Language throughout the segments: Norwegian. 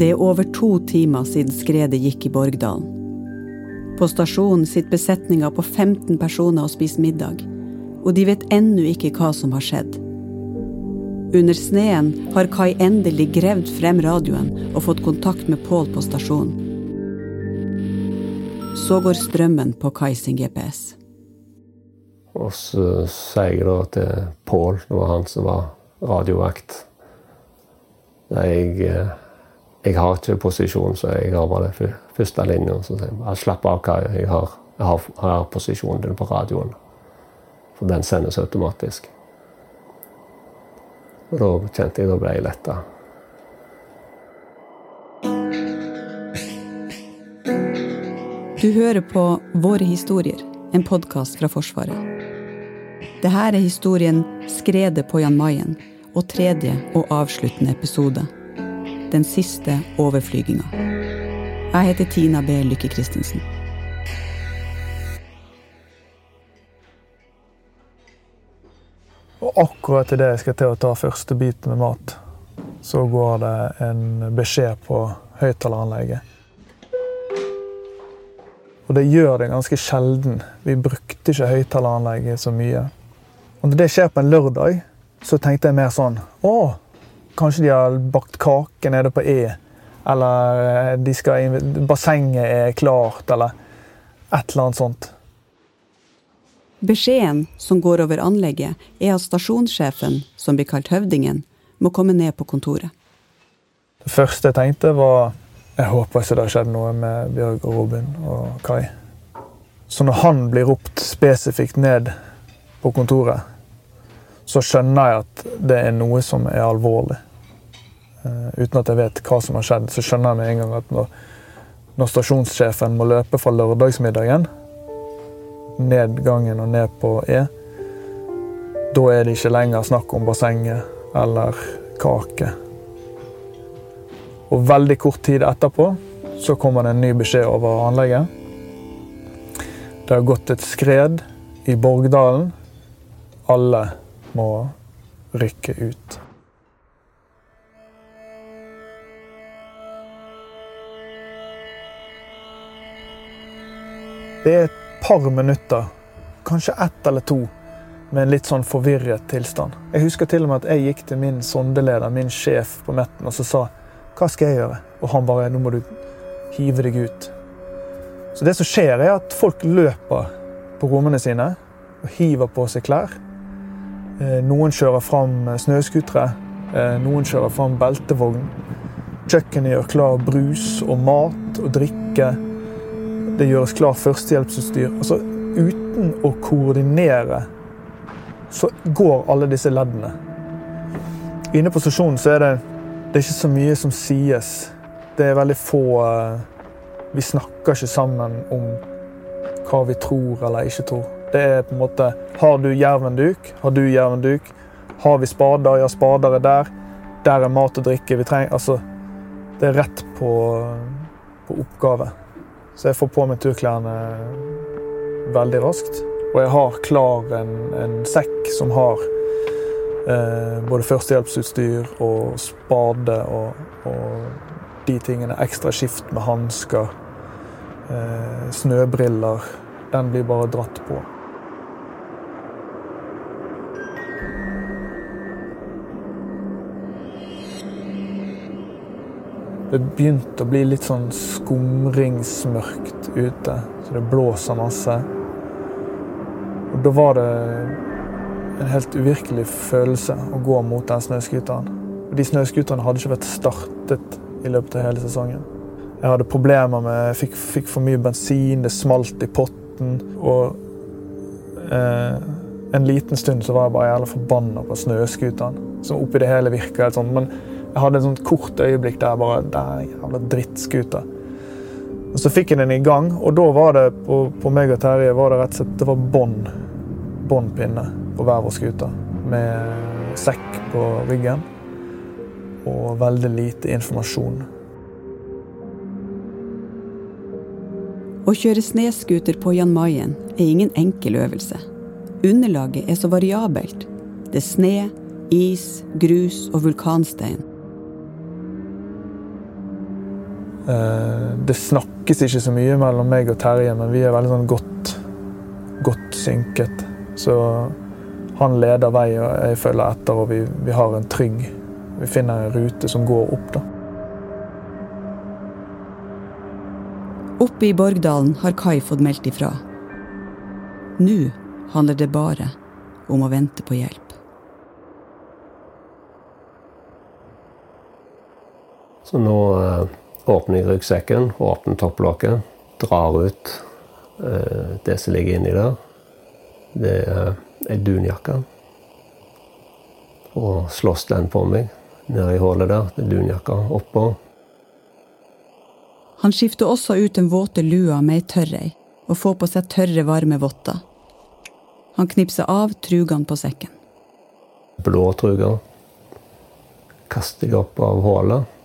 Det er over to timer siden skredet gikk i Borgdalen. På stasjonen sitter besetninga på 15 personer og spiser middag, og de vet ennå ikke hva som har skjedd. Under sneen har Kai endelig grevd frem radioen og fått kontakt med Pål på stasjonen. Så går strømmen på Kai sin GPS. Og så sier jeg da til Pål, det var han som var radiovakt jeg, eh, jeg har ikke posisjon, så jeg har bare første linja. Slapp av, hva Jeg har, jeg har, har posisjonen din på radioen. For den sendes automatisk. Og da kjente jeg da ble jeg letta. Du hører på Våre historier, en podkast fra Forsvaret. Dette er historien 'Skredet på Jan Mayen', og tredje og avsluttende episode. Den siste overflyginga. Jeg heter Tina B. Lykke Christensen. Og akkurat idet jeg skal til å ta første biten med mat, så går det en beskjed på høyttaleranlegget. Og det gjør det ganske sjelden. Vi brukte ikke høyttaleranlegget så mye. Og når det skjer på en lørdag, så tenkte jeg mer sånn Å, kanskje de har bakt kake nede på E. Eller eh, de skal, bassenget er klart, eller et eller annet sånt. Beskjeden som går over anlegget, er at stasjonssjefen, som blir kalt Høvdingen, må komme ned på kontoret. Det første jeg tenkte, var jeg håper ikke det har skjedd noe med Bjørg og Robin og Kai. Så når han blir ropt spesifikt ned på kontoret, så skjønner jeg at det er noe som er alvorlig. Uh, uten at jeg vet hva som har skjedd, så skjønner jeg med en gang at når, når stasjonssjefen må løpe fra lørdagsmiddagen ned gangen og ned på E, da er det ikke lenger snakk om bassenget eller kake. Og veldig kort tid etterpå så kommer det en ny beskjed over anlegget. Det har gått et skred i Borgdalen. Alle må rykke ut. Det er et par minutter, kanskje ett eller to, med en litt sånn forvirret tilstand. Jeg husker til og med at jeg gikk til min sondeleder, min sjef på Metten, og så sa hva skal jeg gjøre? Og han bare nå må du hive deg ut. Så det som skjer, er at folk løper på rommene sine og hiver på seg klær. Eh, noen kjører fram snøskutere. Eh, noen kjører fram beltevogn. Kjøkkenet gjør klar brus og mat og drikke. Det gjøres klar førstehjelpsutstyr. Altså, uten å koordinere så går alle disse leddene. Inne på stasjonen så er det, det er ikke så mye som sies. Det er veldig få Vi snakker ikke sammen om hva vi tror eller ikke tror. Det er på en måte Har du jervenduk? Har du jervenduk? Har vi spader? Ja, spader er der. Der er mat og drikke vi trenger. Altså, det er rett på, på oppgave. Så jeg får på meg turklærne veldig raskt. Og jeg har klar en, en sekk som har eh, både førstehjelpsutstyr og spade og, og de tingene. Ekstra skift med hansker, eh, snøbriller. Den blir bare dratt på. Det begynte å bli litt sånn skumringsmørkt ute, så det blåser masse. Og da var det en helt uvirkelig følelse å gå mot den snøscooteren. De snøscooterne hadde ikke vært startet i løpet av hele sesongen. Jeg hadde problemer med fikk, fikk for mye bensin, det smalt i potten. Og eh, en liten stund så var jeg bare jævla forbanna på snøscooteren. Som oppi det hele virka helt sånn. Men jeg hadde et sånt kort øyeblikk der jeg bare Der, jævla drittskuter. Og Så fikk jeg den i gang, og da var det på, på meg og Terje var det rett og slett det var bånd. Båndpinne på hver vår skute. Med sekk på ryggen. Og veldig lite informasjon. Å kjøre snescooter på Jan Mayen er ingen enkel øvelse. Underlaget er så variabelt. Det er sne, is, grus og vulkanstein. Eh, det snakkes ikke så mye mellom meg og Terje, men vi er veldig sånn godt, godt synket. Så han leder vei, og jeg følger etter, og vi, vi har en trygg Vi finner en rute som går opp, da. Oppe i Borgdalen har Kai fått meldt ifra. Nå handler det bare om å vente på hjelp. Så nå eh, åpner jeg ryggsekken, åpner topplokket, drar ut eh, det som ligger inni der. Det er ei dunjakke. Og slåss den på meg nede i hullet der. Det er dunjakka oppå. Han skifter også ut den våte lua med ei tørrei og får på seg tørre, varme votter. Han knipser av trugene på sekken. Blå truger. Kaster jeg opp av hullet,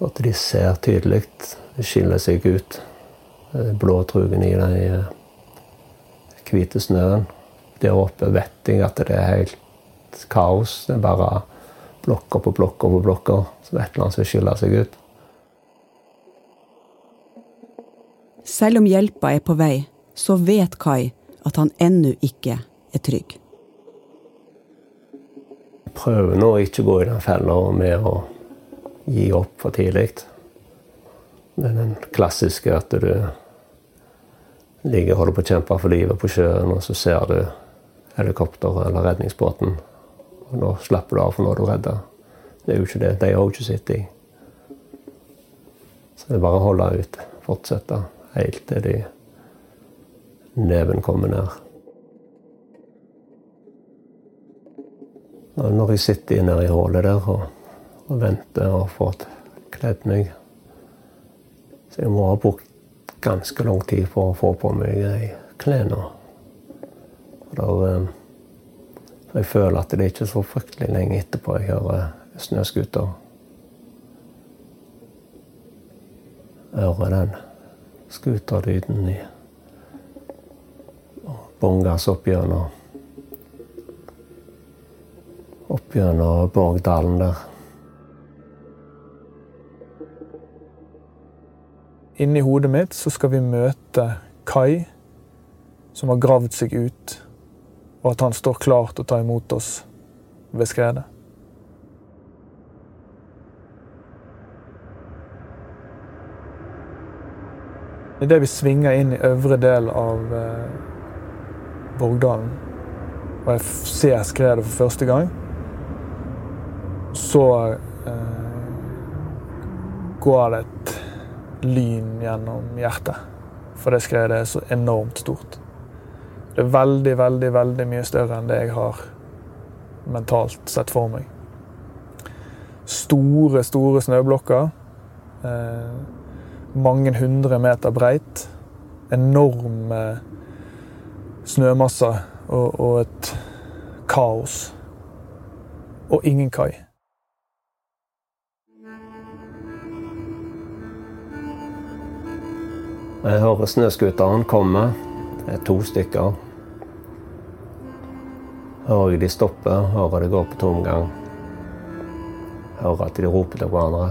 at de ser tydelig. Det skiller seg ut. Eh, Blå trugen i den hvite snøen. Der oppe vet jeg at det er helt kaos. Det er bare blokker på blokker på blokker. Så et eller annet som skiller seg ut. Selv om hjelpa er på vei, så vet Kai at han ennå ikke er trygg. Jeg prøver nå å ikke gå i den fella med å gi opp for tidlig. Det er den klassiske at du ligger og holder på å kjempe for livet på sjøen, og så ser du helikopter eller redningsbåten. Og nå slapper du av, for nå er du redda. Det er jo ikke det. De har jo ikke sittet i. Så det er bare å holde ut. Fortsette helt til de neven kommer ned. Når jeg sitter nede i hullet der og, og venter og fått kledd meg Så jeg må ha brukt ganske lang tid på å få på meg de klærne. For eh, jeg føler at det er ikke så fryktelig lenge etterpå jeg hører snøscooter. Hører den scooterlyden i bongas opp gjennom opp Borgdalen der. Inni hodet mitt så skal vi møte Kai, som har gravd seg ut, og at han står klar til å ta imot oss ved skredet. Idet vi svinger inn i øvre del av eh, Borgdalen, og jeg ser skredet for første gang, så eh, går det et lyn gjennom hjertet. For det skredet er så enormt stort. Det er veldig, veldig, veldig mye større enn det jeg har mentalt sett for meg. Store, store snøblokker. Eh, mange hundre meter breit. Enorme snømasser og, og et kaos. Og ingen kai. Jeg hører snøscooteren komme. Det er to stykker. Hører jeg de stopper, hører det går på tomgang. Hører at de roper til hverandre.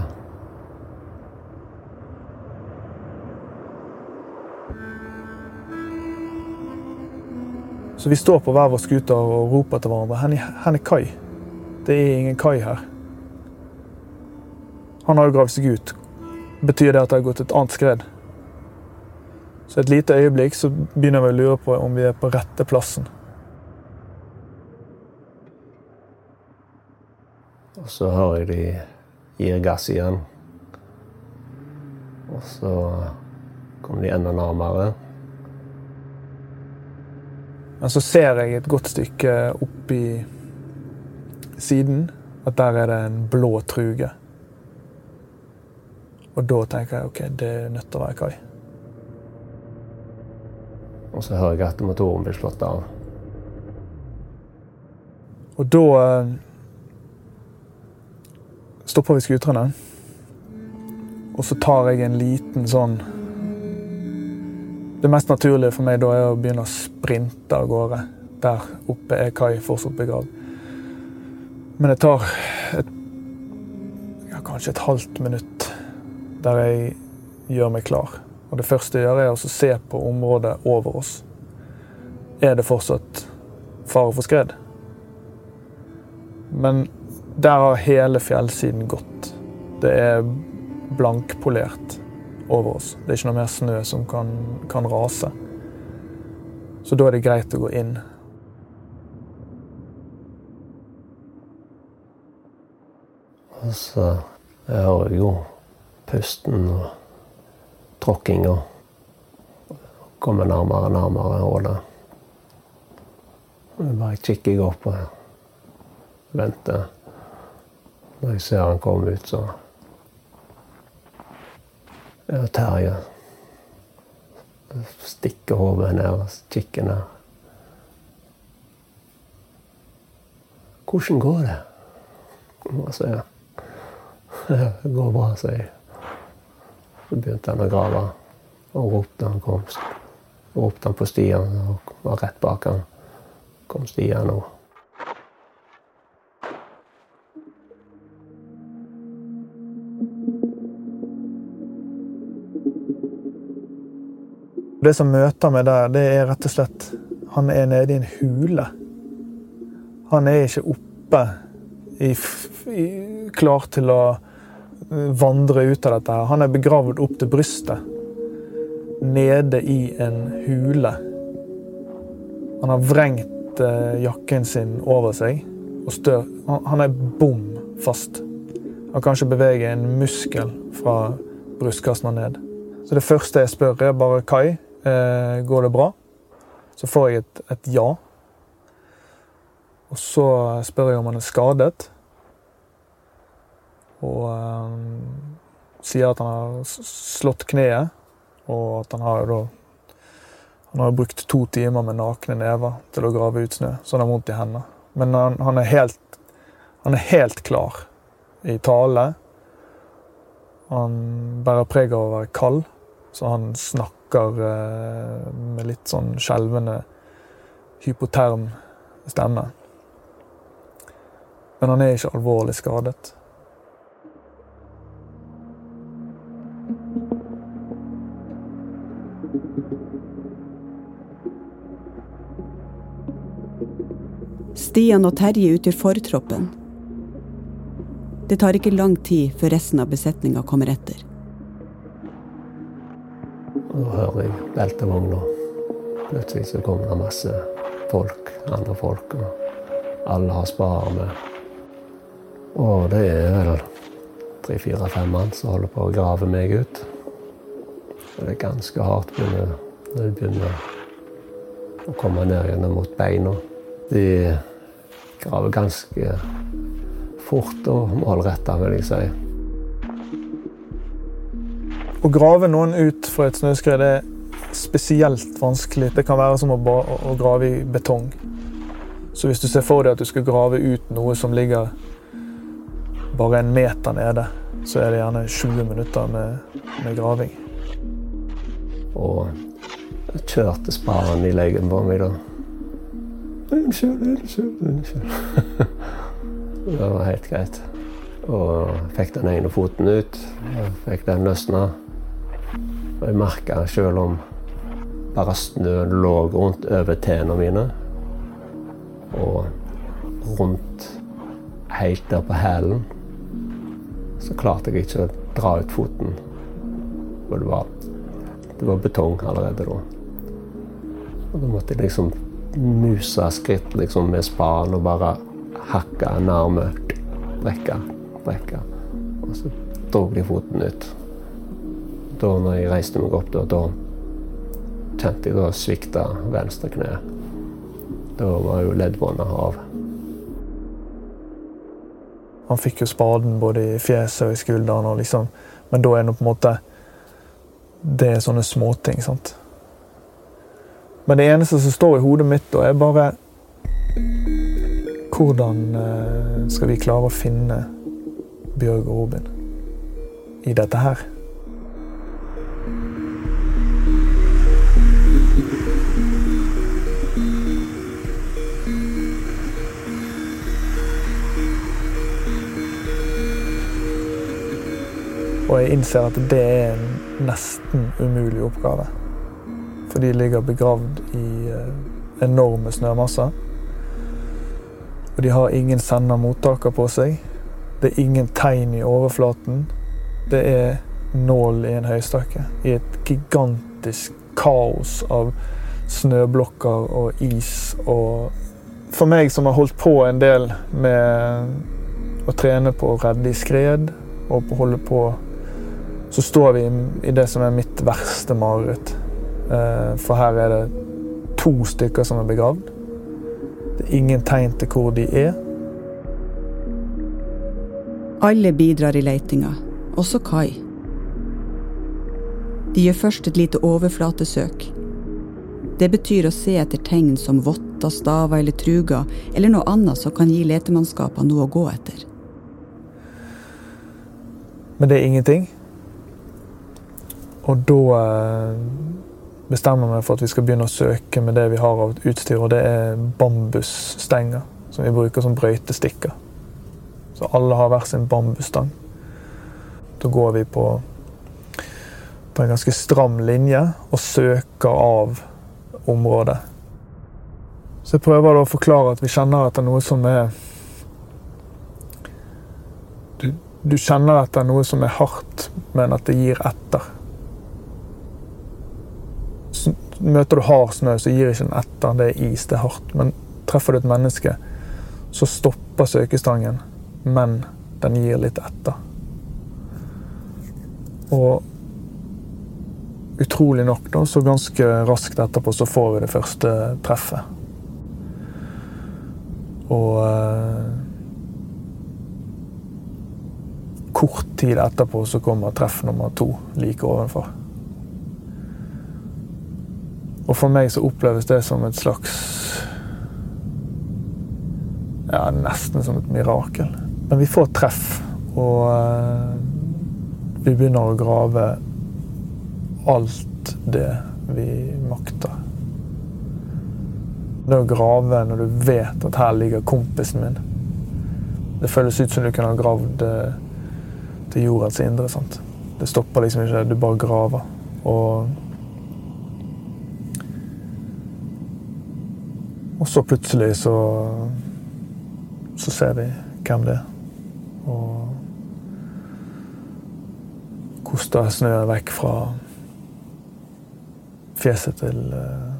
Så vi står på hver vår scooter og roper til hverandre. Hen er, hen er Kai. Det er ingen Kai her. Han har jo gravd seg ut. Betyr det at det har gått et annet skred? Så et lite øyeblikk så begynner vi å lure på om vi er på rette plassen. Og så hører jeg de gir gass igjen. Og så kommer de enda nærmere. Men så ser jeg et godt stykke opp i siden at der er det en blå truge. Og da tenker jeg ok, det er nødt til å være Kai. Og så hører jeg at motoren blir slått av. Og da eh, stopper vi skuterne. Og så tar jeg en liten sånn Det mest naturlige for meg da er å begynne å sprinte av gårde. Der oppe er Kai fortsatt begravd. Men det tar et, ja, kanskje et halvt minutt der jeg gjør meg klar. Og Det første jeg gjør, er å se på området over oss. Er det fortsatt fare for skred? Men der har hele fjellsiden gått. Det er blankpolert over oss. Det er ikke noe mer snø som kan, kan rase. Så da er det greit å gå inn. Altså, jeg har jo pusten og tråkkinga kommer nærmere og nærmere hullet. Bare kikker jeg opp og venter. Når jeg ser han komme ut, så ja, Terje stikker hodet ned og kikker ned. Hvordan går det? Og så, ja. Det går bra, sier jeg. Så begynte han å grave og ropte han kom. Ropte han på Stian og var rett bak han. Kom Stian òg. Det som møter meg der, det er rett og slett Han er nede i en hule. Han er ikke oppe i, i, klar til å vandre ut av dette. Han er begravd opp til brystet. Nede i en hule. Han har vrengt eh, jakken sin over seg. og stør. Han, han er bom fast. Han kan ikke bevege en muskel fra brystkassen og ned. Så det første jeg spør, er bare Kai, Eh, går det bra? Så får jeg et, et ja. Og så spør jeg om han er skadet. Og um, sier at han har slått kneet, og at han har da han har brukt to timer med nakne never til å grave ut snø, så han har vondt i hendene. Men han, han, er helt, han, er helt, klar i tale. Han bærer preg av å være kald, så han snakker eh, med litt sånn skjelvende, hypoterm stemme. Men han er ikke alvorlig skadet. Stian og Terje utgjør fortroppen. Det tar ikke lang tid før resten av besetninga kommer etter. Da hører jeg beltevogna. Plutselig så kommer det masse folk, andre folk, og alle har sparer med. Og det er vel tre-fire-fem mann som holder på å grave meg ut. Og det er ganske hardt når det begynner å komme ned gjennom mot beina. De graver ganske fort og målretta, vil jeg si. Å grave noen ut fra et snøskred er spesielt vanskelig. Det kan være som å, å, grave i betong. Så hvis du ser for deg at du skal grave ut noe som ligger bare en meter nede, så er det gjerne 20 minutter med, med graving. Og jeg kjørte sparen i leggen på meg, da. Unnskyld, unnskyld, unnskyld. det var helt greit. Og fikk den ene foten ut. Fikk den løsna. Og jeg merka sjøl om bare snøen lå rundt over tærne mine og rundt helt der på hælen, så klarte jeg ikke å dra ut foten. Og det var, det var betong allerede da. Og da måtte jeg liksom muse skritt liksom, med spaden og bare hakka en arm. Brekke, brekke. Og så dro de foten ut da når jeg reiste meg opp, da, da kjente jeg da svikta venstre kne. Da var jo leddbåndet av. Han fikk jo spaden både i fjeset og i skulderen, og liksom, men da er det på en måte Det er sånne småting, sant. Men det eneste som står i hodet mitt, er bare Hvordan eh, skal vi klare å finne Bjørg og Robin i dette her? Og jeg innser at det er en nesten umulig oppgave. For de ligger begravd i eh, enorme snømasser. Og de har ingen sender-mottaker på seg. Det er ingen tegn i overflaten. Det er nål i en høystakke. I et gigantisk kaos av snøblokker og is og For meg som har holdt på en del med å trene på å redde i skred og på å holde på så står vi i det som er mitt verste mareritt. Eh, for her er det to stykker som er begravd. Det er ingen tegn til hvor de er. Alle bidrar i leitinga, også Kai. De gjør først et lite overflatesøk. Det betyr å se etter tegn som votter, staver eller truger, eller noe annet som kan gi letemannskapene noe å gå etter. Men det er ingenting. Og da eh, bestemmer meg for at vi skal begynne å søke med det vi har av utstyr, og det er bambusstenger som vi bruker som brøytestikker. Så alle har hver sin bambusstang. Da går vi på, på en ganske stram linje og søker av området. Så jeg prøver da å forklare at vi kjenner etter noe som er du, du kjenner etter noe som er hardt, men at det gir etter møter du hard snø, så gir ikke den etter. Det er is, det er hardt. Men treffer du et menneske, så stopper søkestangen, men den gir litt etter. Og utrolig nok, da, så ganske raskt etterpå så får vi det første treffet. Og eh, kort tid etterpå så kommer treff nummer to like ovenfor. Og for meg så oppleves det som et slags Ja, nesten som et mirakel. Men vi får treff, og uh, vi begynner å grave alt det vi makter. Det å grave når du vet at her ligger kompisen min Det føles ut som du kunne ha gravd uh, til jordens indre. sant? Det stopper liksom ikke, du bare graver. Og Og så plutselig så så ser vi hvem det er. Og koster snøen vekk fra fjeset til, eh,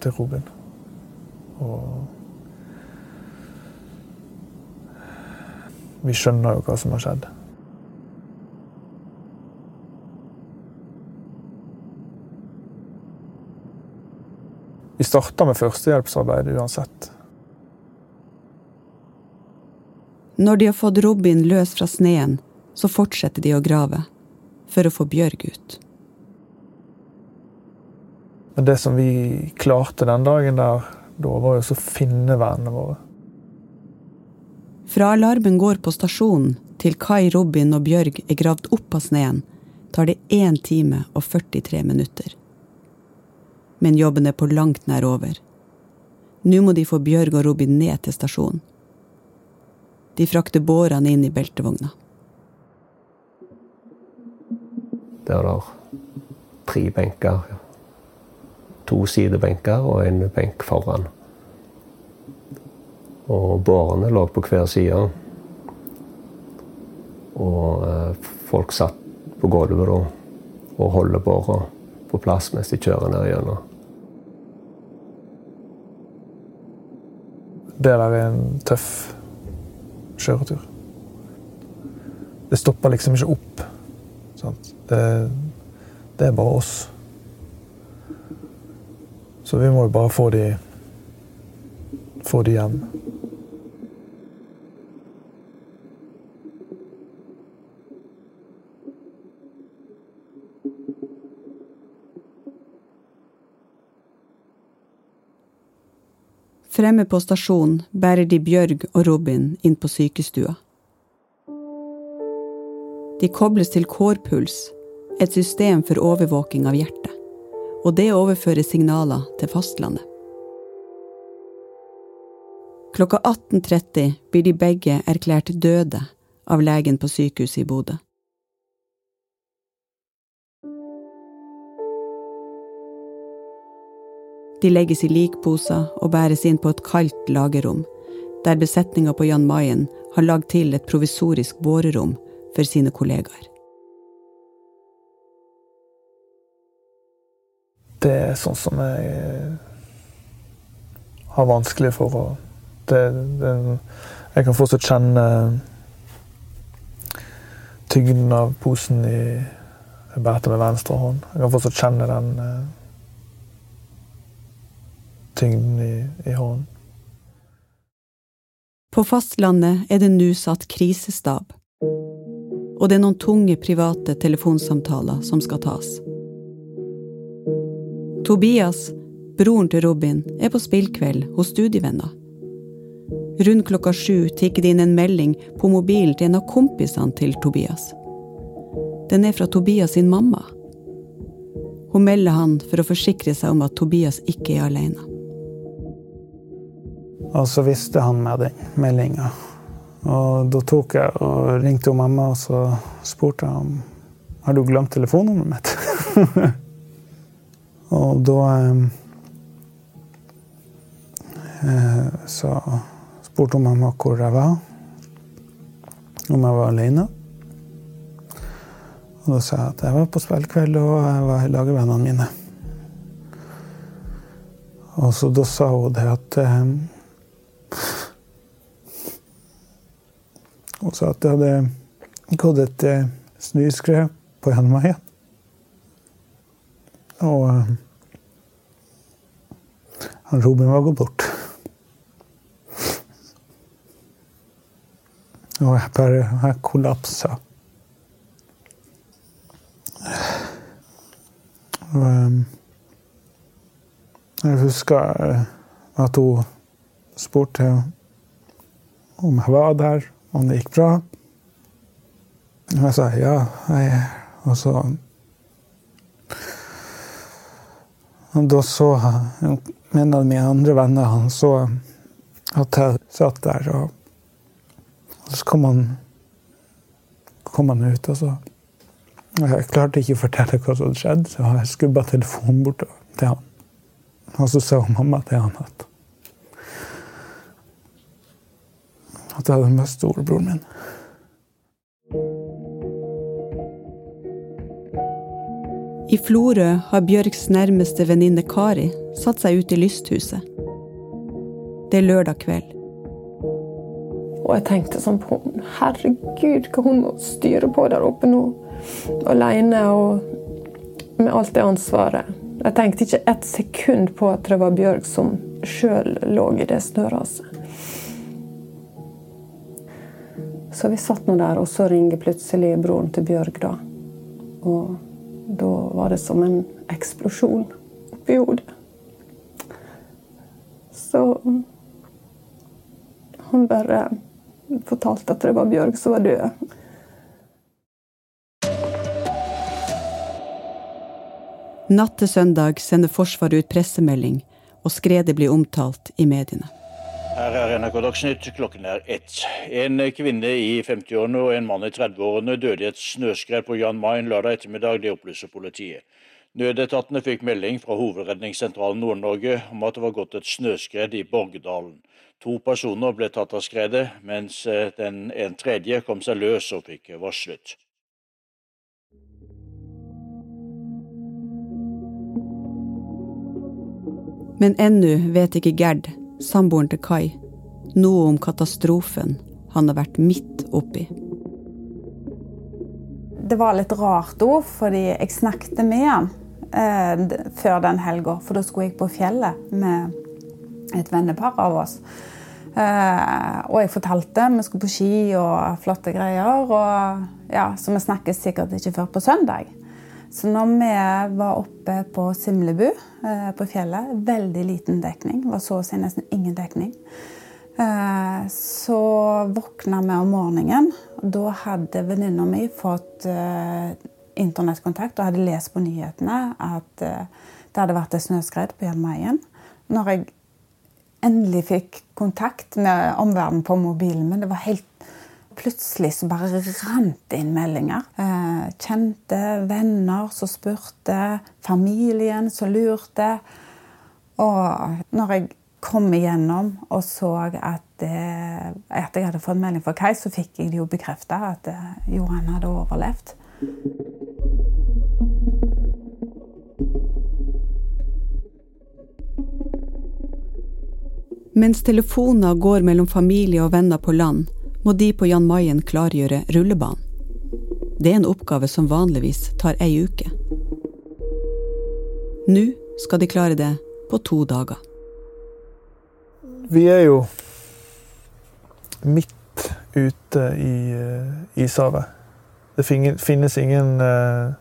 til Robin. Og vi skjønner jo hva som har skjedd. Vi starter med førstehjelpsarbeid uansett. Når de har fått Robin løs fra sneen, så fortsetter de å grave for å få Bjørg ut. Men det som vi klarte den dagen der, da var jo å finne vennene våre. Fra alarmen går på stasjonen til Kai, Robin og Bjørg er gravd opp av sneen, tar det 1 time og 43 minutter men jobben er på langt nær over. Nå må de få Bjørg og Robin ned til stasjonen. De frakter bårene inn i beltevogna. Der er det tre benker. To sidebenker og en benk foran. Og bårene lå på hver side. Og eh, folk satt på gulvet og holder båra på plass mens de kjører ned gjennom. Det der er en tøff kjøretur. Det stopper liksom ikke opp. Det, det, er bare oss. Så vi må jo bare få de få de hjem. Fremme på stasjonen bærer de Bjørg og Robin inn på sykestua. De kobles til kårpuls, et system for overvåking av hjertet. Og det overfører signaler til fastlandet. Klokka 18.30 blir de begge erklært døde av legen på sykehuset i Bodø. De legges i likposer og bæres inn på et kaldt lagerrom, der besetninga på Jan Mayen har lagd til et provisorisk bårerom for sine kollegaer. Det er sånn som jeg har vanskelig for å det, det, Jeg kan fortsatt kjenne tyngden av posen i jeg med venstre hånd. Jeg kan fortsatt kjenne den eh, tyngden i, i hånden. På fastlandet er det nå satt krisestab. Og det er noen tunge private telefonsamtaler som skal tas. Tobias, broren til Robin, er på spillkveld hos studievenner. Rundt klokka sju tikker det inn en melding på mobilen til en av kompisene til Tobias. Den er fra Tobias sin mamma. Hun melder han for å forsikre seg om at Tobias ikke er alene. Og så visste han med den meldinga. Og da tok jeg og ringte mamma og så spurte jeg om har du glemt telefonnummeret mitt. og da eh, så spurte mamma hvor jeg var, om jeg var alene. Og da sa jeg at jeg var på spillkveld og jeg var i lag med vennene mine. Og så da sa hun det at eh, Hun sa at det hadde gått et eh, snøskred på en vei Og eh, han Robin var gått bort. Og jeg bare jeg kollapsa. Og, um, jeg husker at hun spurte om jeg var der, om det gikk bra. Og jeg sa ja. Jeg, og så og Da så en av mine andre venner han så at jeg satt der, og, og så kom han, kom han ut, og så Jeg klarte ikke å fortelle hva som hadde skjedd, så jeg skubba telefonen bort til han. Og så sa mamma til han at at jeg hadde møtt storebroren min. I Florø har Bjørgs nærmeste venninne Kari satt seg ut i lysthuset. Det er lørdag kveld. Og jeg tenkte sånn på Herregud, hva hun må styre på der oppe nå. Aleine og med alt det ansvaret. Jeg tenkte ikke ett sekund på at det var Bjørg som sjøl lå i det snøraset. Så vi satt nå der, og så ringer plutselig broren til Bjørg, da. Og da var det som en eksplosjon oppi hodet. Så han bare fortalte at det var Bjørg som var død. Natt til søndag sender Forsvaret ut pressemelding, og skredet blir omtalt i mediene. Her er NRK Dagsnytt, klokken er ett. En kvinne i 50-årene og en mann i 30-årene døde i et snøskred på Jan Mayen lørdag ettermiddag, det opplyser politiet. Nødetatene fikk melding fra Hovedredningssentralen Nord-Norge om at det var gått et snøskred i Borgedalen. To personer ble tatt av skredet, mens eh, den en tredje kom seg løs og fikk varslet. Men ennå vet ikke Gerd samboeren til Kai, noe om katastrofen han har vært midt oppi. Det var litt rart òg, fordi jeg snakket med han eh, før den helga. For da skulle jeg på fjellet med et vennepar av oss. Eh, og jeg fortalte vi skulle på ski og flotte greier. Og, ja, så vi snakkes sikkert ikke før på søndag. Så når vi var oppe på Simlebu eh, på fjellet, veldig liten dekning, var så å si nesten ingen dekning, eh, så våkna vi om morgenen. Da hadde venninna mi fått eh, internettkontakt og hadde lest på nyhetene at det hadde vært et snøskred på Hjelmeien. Når jeg endelig fikk kontakt med omverdenen på mobilen min, det var helt plutselig så bare rant inn meldinger. Eh, kjente venner som spurte, familien som lurte. Og når jeg kom igjennom og så at, det, at jeg hadde fått melding fra Kai, så fikk jeg det jo bekrefta at eh, Johan hadde overlevd. Mens telefoner går mellom familie og venner på land, må de på Jan Mayen klargjøre rullebanen. Det er en oppgave som vanligvis tar ei uke. Nå skal de klare det på to dager. Vi er jo midt ute i uh, ishavet. Det finnes ingen uh,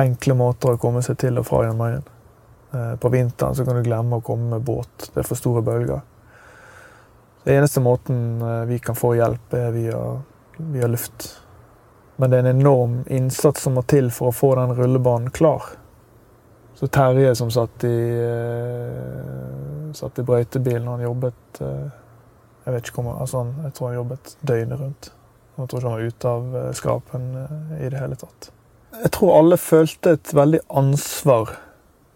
enkle måter å komme seg til og fra Jan Mayen. Uh, på vinteren kan du glemme å komme med båt. Det er for store bølger. Den eneste måten vi kan få hjelp, er via, via luft. Men det er en enorm innsats som må til for å få den rullebanen klar. Så Terje som satt i, uh, satt i brøytebilen, han jobbet uh, Jeg vet ikke hvor altså han, jeg tror han jobbet døgnet rundt. Jeg tror ikke han var ute av uh, skrapen i det hele tatt. Jeg tror alle følte et veldig ansvar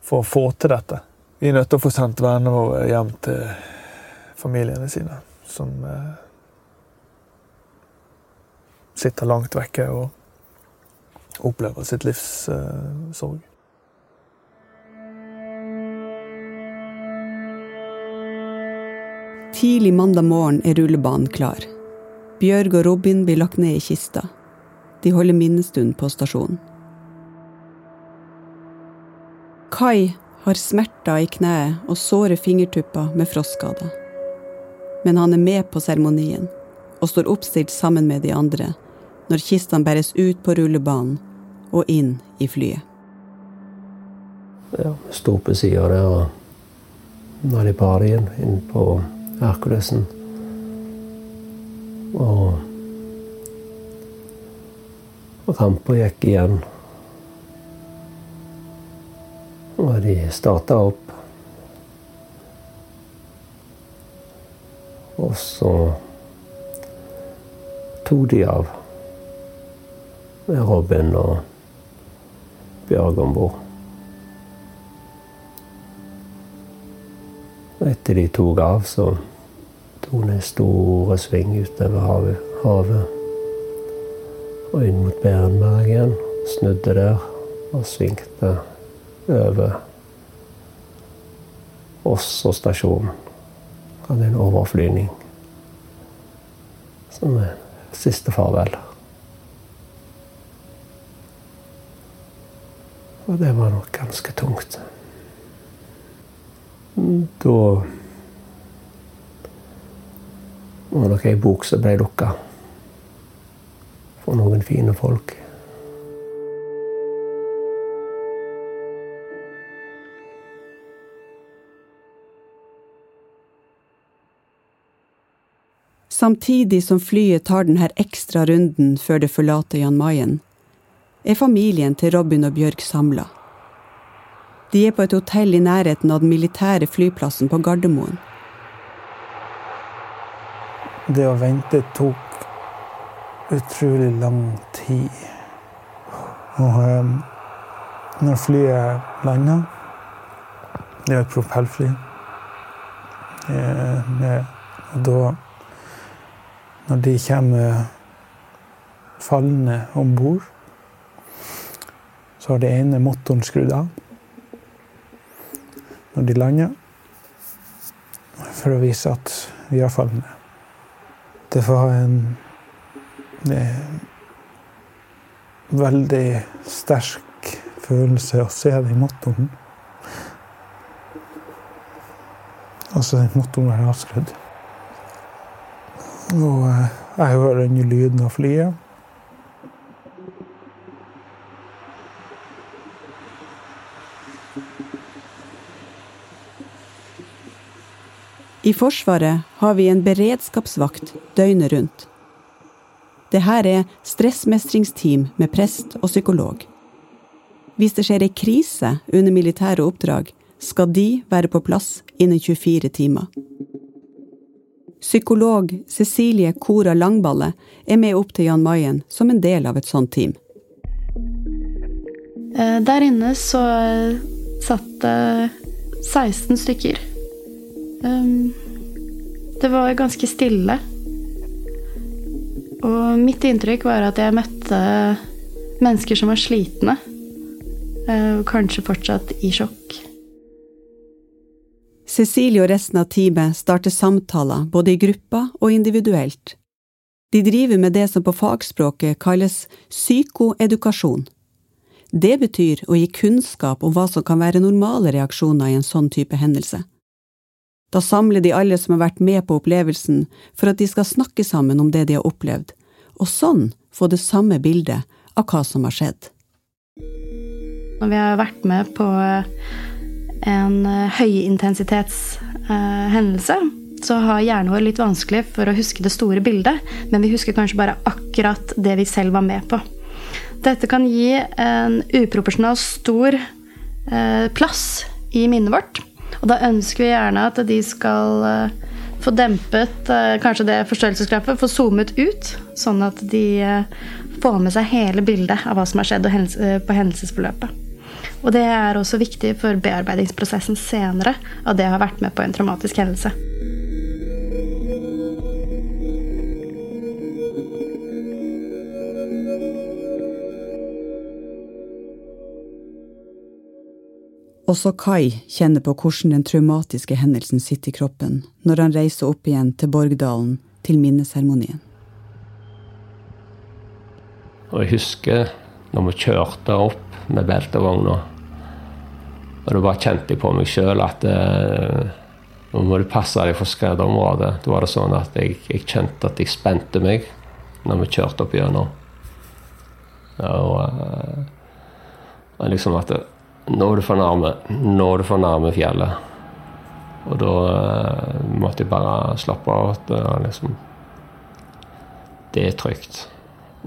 for å få til dette. Vi er nødt til å få sendt vennene våre hjem til familiene sine, som sitter langt vekke og opplever sitt livs eh, sorg. Tidlig mandag morgen er rullebanen klar. Bjørg og Robin blir lagt ned i kista. De holder minnestund på stasjonen. Kai har smerter i kneet og såre fingertupper med frostskader. Men han er med på seremonien og står oppstilt sammen med de andre når kistene bæres ut på rullebanen og inn i flyet. Ja, Sto på sida der, og når de bar igjen inn på Herkulesen. Og rampa gikk igjen. Og de starta opp. Og så tok de av med Robin og Bjørg om bord. Etter de tok av, så tok de en store sving utover havet, havet. Og inn mot Berenberg. Snudde der og svingte over Oss og stasjon. Hadde en overflyvning som siste farvel. Og det var nok ganske tungt. Da var nok ei bok som ble lukka for noen fine folk. Samtidig som flyet tar denne ekstra runden før det forlater Jan Mayen, er familien til Robin og Bjørk samla. De er på et hotell i nærheten av den militære flyplassen på Gardermoen. Det å vente tok utrolig lang tid. Og um, når flyet landa Det er et propellfly. Eh, og da Når de kommer fallende om bord så har det ene motoren skrudd av når de lander, for å vise at vi har falne. Det Det var en veldig sterk følelse å se den motoren. Altså, den motoren var avskrudd. Og eh, jeg hører den lyden av flyet. I Forsvaret har vi en beredskapsvakt døgnet rundt. Det her er stressmestringsteam med prest og psykolog. Hvis det skjer ei krise under militære oppdrag, skal de være på plass innen 24 timer. Psykolog Cecilie Kora Langballe er med opp til Jan Mayen som en del av et sånt team. Eh, der inne så satt det 16 stykker. Um, det var ganske stille. Og mitt inntrykk var at jeg møtte mennesker som var slitne. Eh, kanskje fortsatt i sjokk. Cecilie og resten av teamet starter samtaler både i grupper og individuelt. De driver med det som på fagspråket kalles psykoedukasjon. Det betyr å gi kunnskap om hva som kan være normale reaksjoner i en sånn type hendelse. Da samler de alle som har vært med på opplevelsen, for at de skal snakke sammen om det de har opplevd, og sånn få det samme bildet av hva som har skjedd. Når vi har vært med på en eh, høyintensitetshendelse, så har hjernen vår litt vanskelig for å huske det store bildet, men vi husker kanskje bare akkurat det vi selv var med på. Dette kan gi en uproporsjonalt stor eh, plass i minnet vårt. Og da ønsker vi gjerne at de skal uh, få dempet kanskje det forstørrelsesglappet, få zoomet ut, sånn at de får med seg hele bildet av hva som har skjedd på hendelsesforløpet. Og det er også viktig for bearbeidingsprosessen senere av det å ha vært med på en traumatisk hendelse. Også Kai kjenner på hvordan den traumatiske hendelsen sitter i kroppen når han reiser opp igjen til Borgdalen til minneseremonien. Og jeg husker når vi kjørte opp med beltevogna, og da bare kjente jeg på meg sjøl at eh, nå må du passe deg for skredområdet. Da var det sånn at jeg, jeg, kjente at jeg spente meg når vi kjørte opp gjennom. Og, eh, og liksom at nå er du for nærme. Nå er du for nærme fjellet. Og da måtte jeg bare slappe av. at uh, liksom, Det er trygt.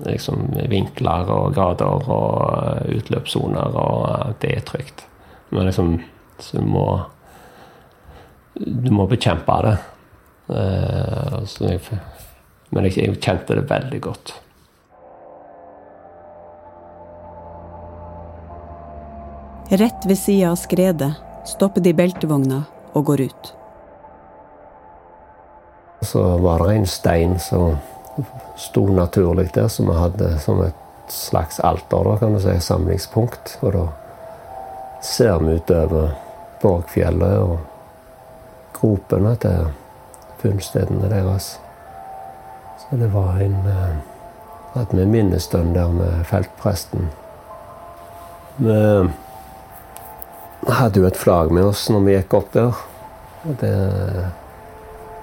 Liksom vinkler og grader og utløpssoner, og det er trygt. Men liksom Så du må Du må bekjempe det. Jeg, men jeg, jeg kjente det veldig godt. Rett ved sida av skredet stopper de beltevogna og går ut. Så var det en stein som sto naturlig der, som vi hadde som et slags alter, da, kan du si, samlingspunkt. Og da ser vi utover Borgfjellet og gropene til funnstedene deres. Så det var en eh, med vi minnestund der med feltpresten. Vi hadde jo et flagg med oss når vi gikk opp der. Og det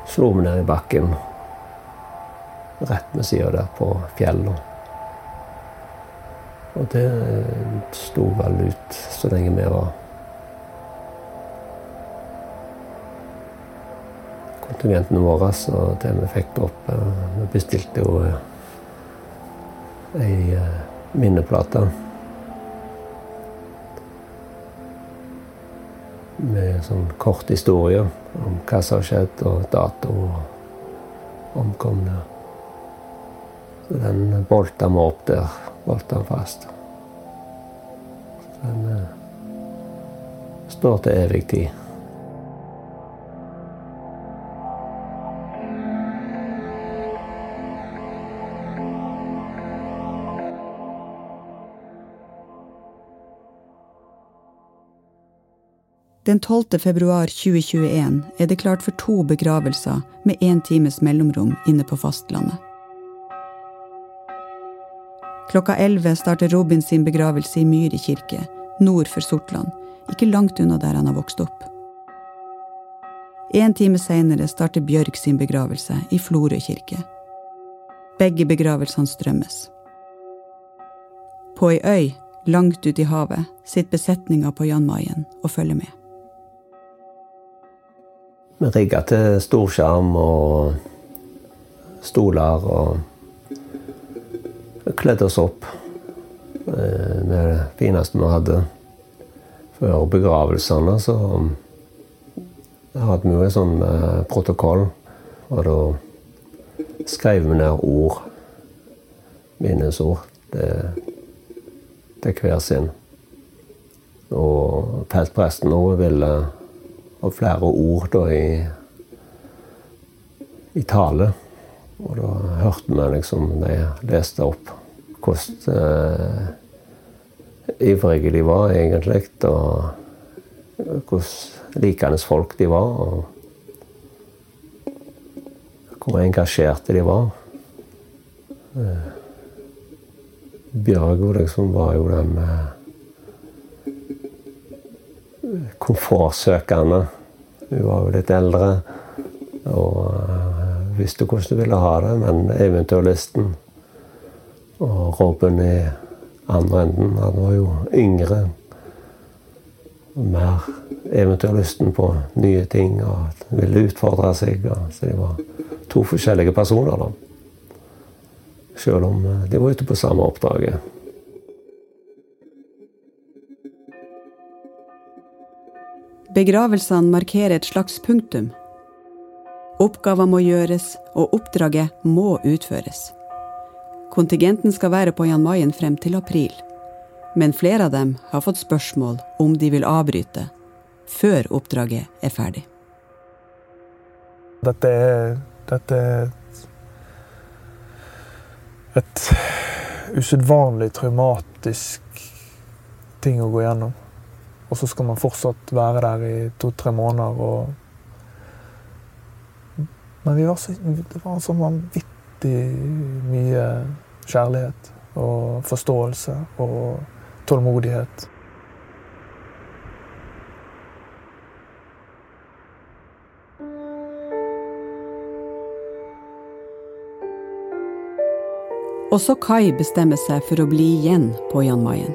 slo vi ned i bakken. Rett ved sida der på fjellet. Og det sto vel ut så lenge vi var kontingentene våre og det vi fikk opp. Eh, vi bestilte jo eh, ei eh, minneplate. med sånn kort historie om hva som har skjedd, og dato og omkomne. Den bolta vi opp der. Bolta han fast. Den uh, står til evig tid. Den 12. februar 2021 er det klart for to begravelser med én times mellomrom inne på fastlandet. Klokka 11 starter Robin sin begravelse i Myhre kirke, nord for Sortland, ikke langt unna der han har vokst opp. En time seinere starter Bjørg sin begravelse i Florø kirke. Begge begravelsene strømmes. På ei øy langt ute i havet sitter besetninga på Jan Mayen og følger med. Vi rigga til storskjerm og stoler og kledde oss opp eh, med det fineste vi hadde. Før begravelsene så hadde vi jo en sånn eh, protokoll. Og da skrev vi ned ord. Minnesord. til hver sin. Og feltpresten òg ville ha flere ord da i, i tale. Og da hørte vi liksom de leste opp hvordan eh, ivrige de var egentlig, og hvordan likende folk de var. og hvor engasjerte de var. Eh, Bjørgo liksom var jo den eh, komfortsøkende. Hun var jo litt eldre og visste hvordan hun ville ha det, men eventyrlysten og Robin i andre enden, han var jo yngre. Mer eventyrlysten på nye ting og ville utfordre seg. Så de var to forskjellige personer, da. Selv om eh, de var ute på samme oppdraget. Begravelsene markerer et slags punktum. Oppgaver må gjøres, og oppdraget må utføres. Kontingenten skal være på Jan Mayen frem til april. Men flere av dem har fått spørsmål om de vil avbryte før oppdraget er ferdig. Dette er, dette et, et usedvanlig traumatisk ting å gå gjennom. Og så skal man fortsatt være der i to-tre måneder. Og... Men var så, det var så vanvittig mye kjærlighet og forståelse og tålmodighet. Også Kai bestemmer seg for å bli igjen på Jan Mayen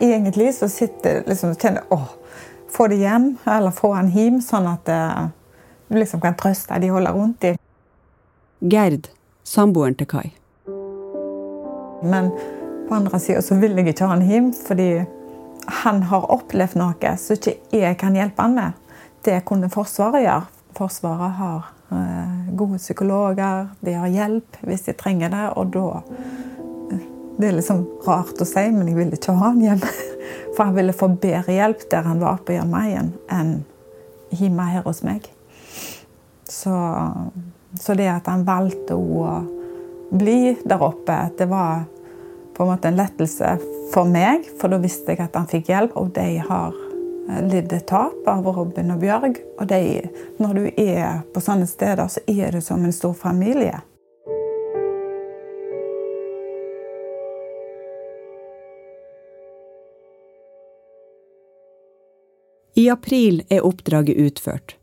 egentlig så sitter liksom og kjenner åh, få det hjem, eller få han hjem, sånn at uh, du liksom kan trøste de holder rundt dem. Gerd, samboeren til Kai. Men på andre sida så vil jeg ikke ha han hjem, fordi han har opplevd noe som ikke jeg kan hjelpe han med. Det kunne Forsvaret gjøre. Forsvaret har uh, gode psykologer, de har hjelp hvis de trenger det, og da det er liksom rart å si, men jeg ville ikke ha han hjem. For han ville få bedre hjelp der han var på Jan Mayen, enn hjemme her hos meg. Så, så, det at han valgte å bli der oppe, det var på en måte en lettelse for meg. For da visste jeg at han fikk hjelp, og de har eh, lidd tap av Robin og Bjørg. Og de, når du er på sånne steder, så er du som en stor familie. I april er oppdraget utført,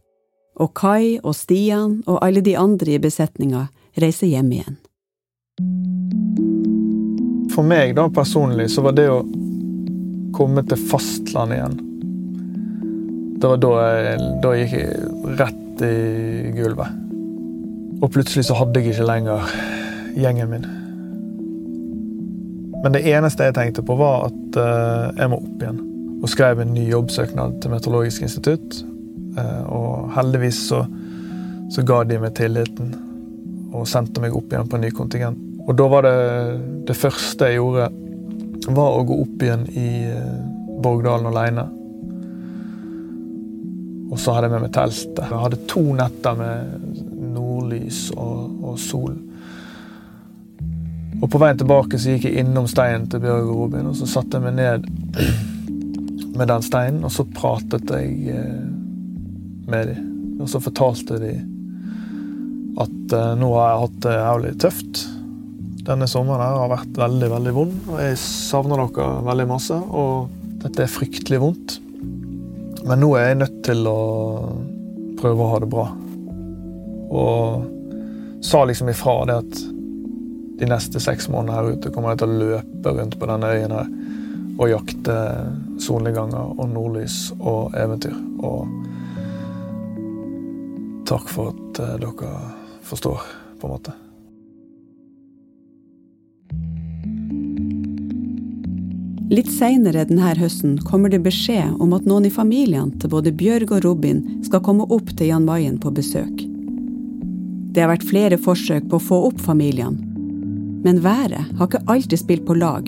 og Kai og Stian og alle de andre i besetninga reiser hjem igjen. For meg da personlig så var det å komme til fastlandet igjen Det var da jeg, da gikk rett i gulvet. Og plutselig så hadde jeg ikke lenger gjengen min. Men det eneste jeg tenkte på, var at uh, jeg må opp igjen og skrev en ny jobbsøknad til Meteorologisk institutt. Eh, og heldigvis så, så ga de meg tilliten og sendte meg opp igjen på en ny kontingent. Og da var det det første jeg gjorde, var å gå opp igjen i eh, Borgdalen aleine. Og så hadde jeg med meg teltet. Jeg hadde to netter med nordlys og, og sol. Og på veien tilbake så gikk jeg innom steinen til Bjørg og Robin, og så satte jeg meg ned med den steinen, og så pratet jeg eh, med dem. Og så fortalte de at uh, nå har jeg hatt det jævlig tøft. Denne sommeren her har vært veldig veldig vond, og jeg savner dere veldig masse. Og dette er fryktelig vondt. Men nå er jeg nødt til å prøve å ha det bra. Og sa liksom ifra det at de neste seks månedene her ute kommer jeg til å løpe rundt på denne øyen her og jakte solnedganger og nordlys og eventyr. Og takk for at eh, dere forstår, på en måte. Litt seinere denne høsten kommer det beskjed om at noen i familiene til både Bjørg og Robin skal komme opp til Jan Mayen på besøk. Det har vært flere forsøk på å få opp familiene, men været har ikke alltid spilt på lag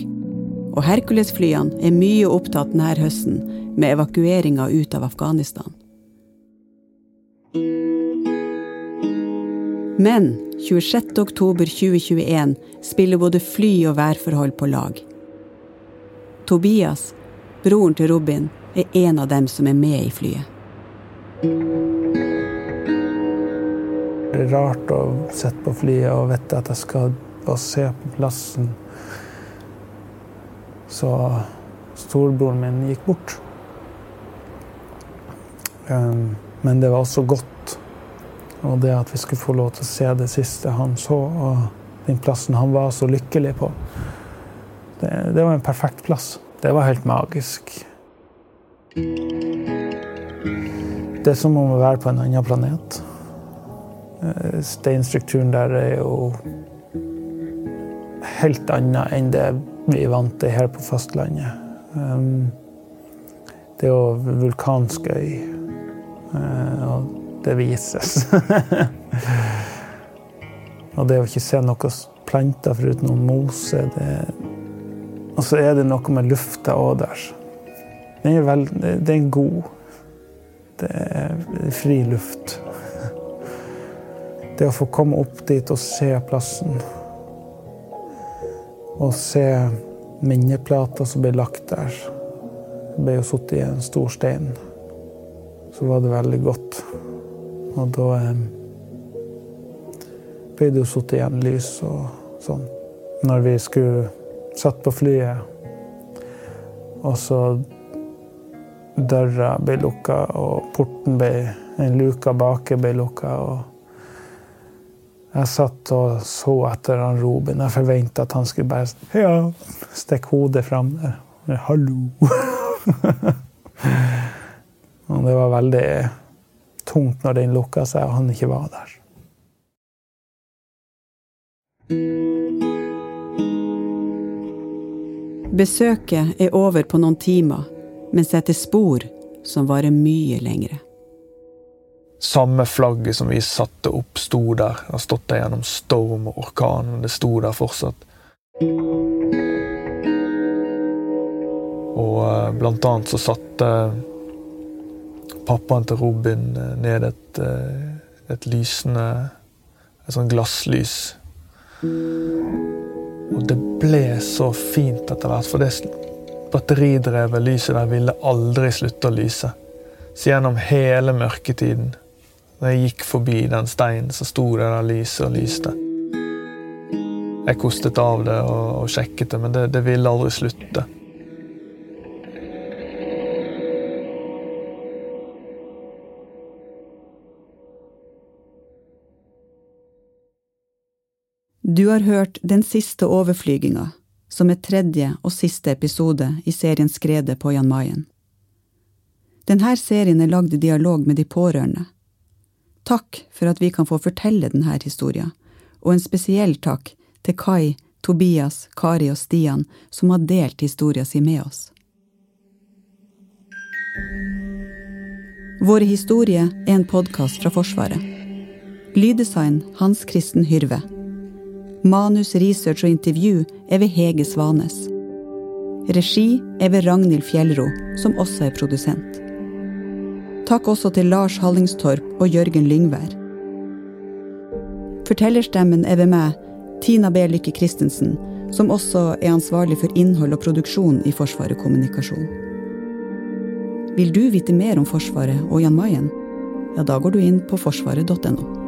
Og Hercules-flyene er mye opptatt denne høsten med evakueringa ut av Afghanistan. Men 26.10.2021 spiller både fly og værforhold på lag. Tobias, broren til Robin, er en av dem som er med i flyet. Det er rart å sitte på flyet og vite at jeg skal og se på plassen. Så storebroren min gikk bort. Um, men det var også godt. Og det at vi skulle få lov til å se det siste han så, og den plassen han var så lykkelig på. Det, det var en perfekt plass. Det var helt magisk. Det er som om å være på en annen planet. Eh, steinstrukturen der er jo helt annet enn det vi er vant til her på fastlandet. Um, det er jo vulkansk øy, eh, og det vises. og det å ikke se noen planter foruten noen mose det... Og så er det noe med lufta òg der. Den er, veld... det er god. Det er fri luft. Det å få komme opp dit og se plassen. Og se minneplater som ble lagt der. Det ble jo sittet i en stor stein. Så var det veldig godt. Og da ble det jo satt igjen lys og sånn. Når vi skulle satt på flyet, og så døra ble lukka, og porten ble En luka baki ble lukka. og jeg satt og så etter han Robin. Jeg forventa at han skulle bare ja, stikke hodet fram der. Hallo! og det var veldig tungt når den lukka seg og han ikke var der. Besøket er over på noen timer, men setter spor som varer mye lengre. Samme flagget som vi satte opp, sto der. Det har stått der gjennom storm og orkan, men det sto der fortsatt. Og eh, blant annet så satte pappaen til Robin eh, ned et, eh, et lysende Et sånn glasslys. Og det ble så fint etter hvert, for det batteridrevet lyset der ville aldri slutte å lyse. Så gjennom hele mørketiden, når jeg gikk forbi den steinen, så sto det der lyset og lyste. Jeg kostet av det og, og sjekket det, men det, det ville aldri slutte. Du har hørt Den siste overflyginga, som er tredje og siste episode i serien Skredet på Jan Mayen. Denne serien er lagd i dialog med de pårørende. Takk for at vi kan få fortelle denne historien, og en spesiell takk til Kai, Tobias, Kari og Stian, som har delt historien sin med oss. Våre historier er en podkast fra Forsvaret. Lyddesign Hans Kristen Hyrve. Manus, research og intervju er ved Hege Svanes. Regi er ved Ragnhild Fjellro, som også er produsent. Takk også til Lars Hallingstorp og Jørgen Lyngvær. Fortellerstemmen er ved meg, Tina B. Lykke Christensen, som også er ansvarlig for innhold og produksjon i Forsvaret kommunikasjon. Vil du vite mer om Forsvaret og Jan Mayen? Ja, da går du inn på forsvaret.no.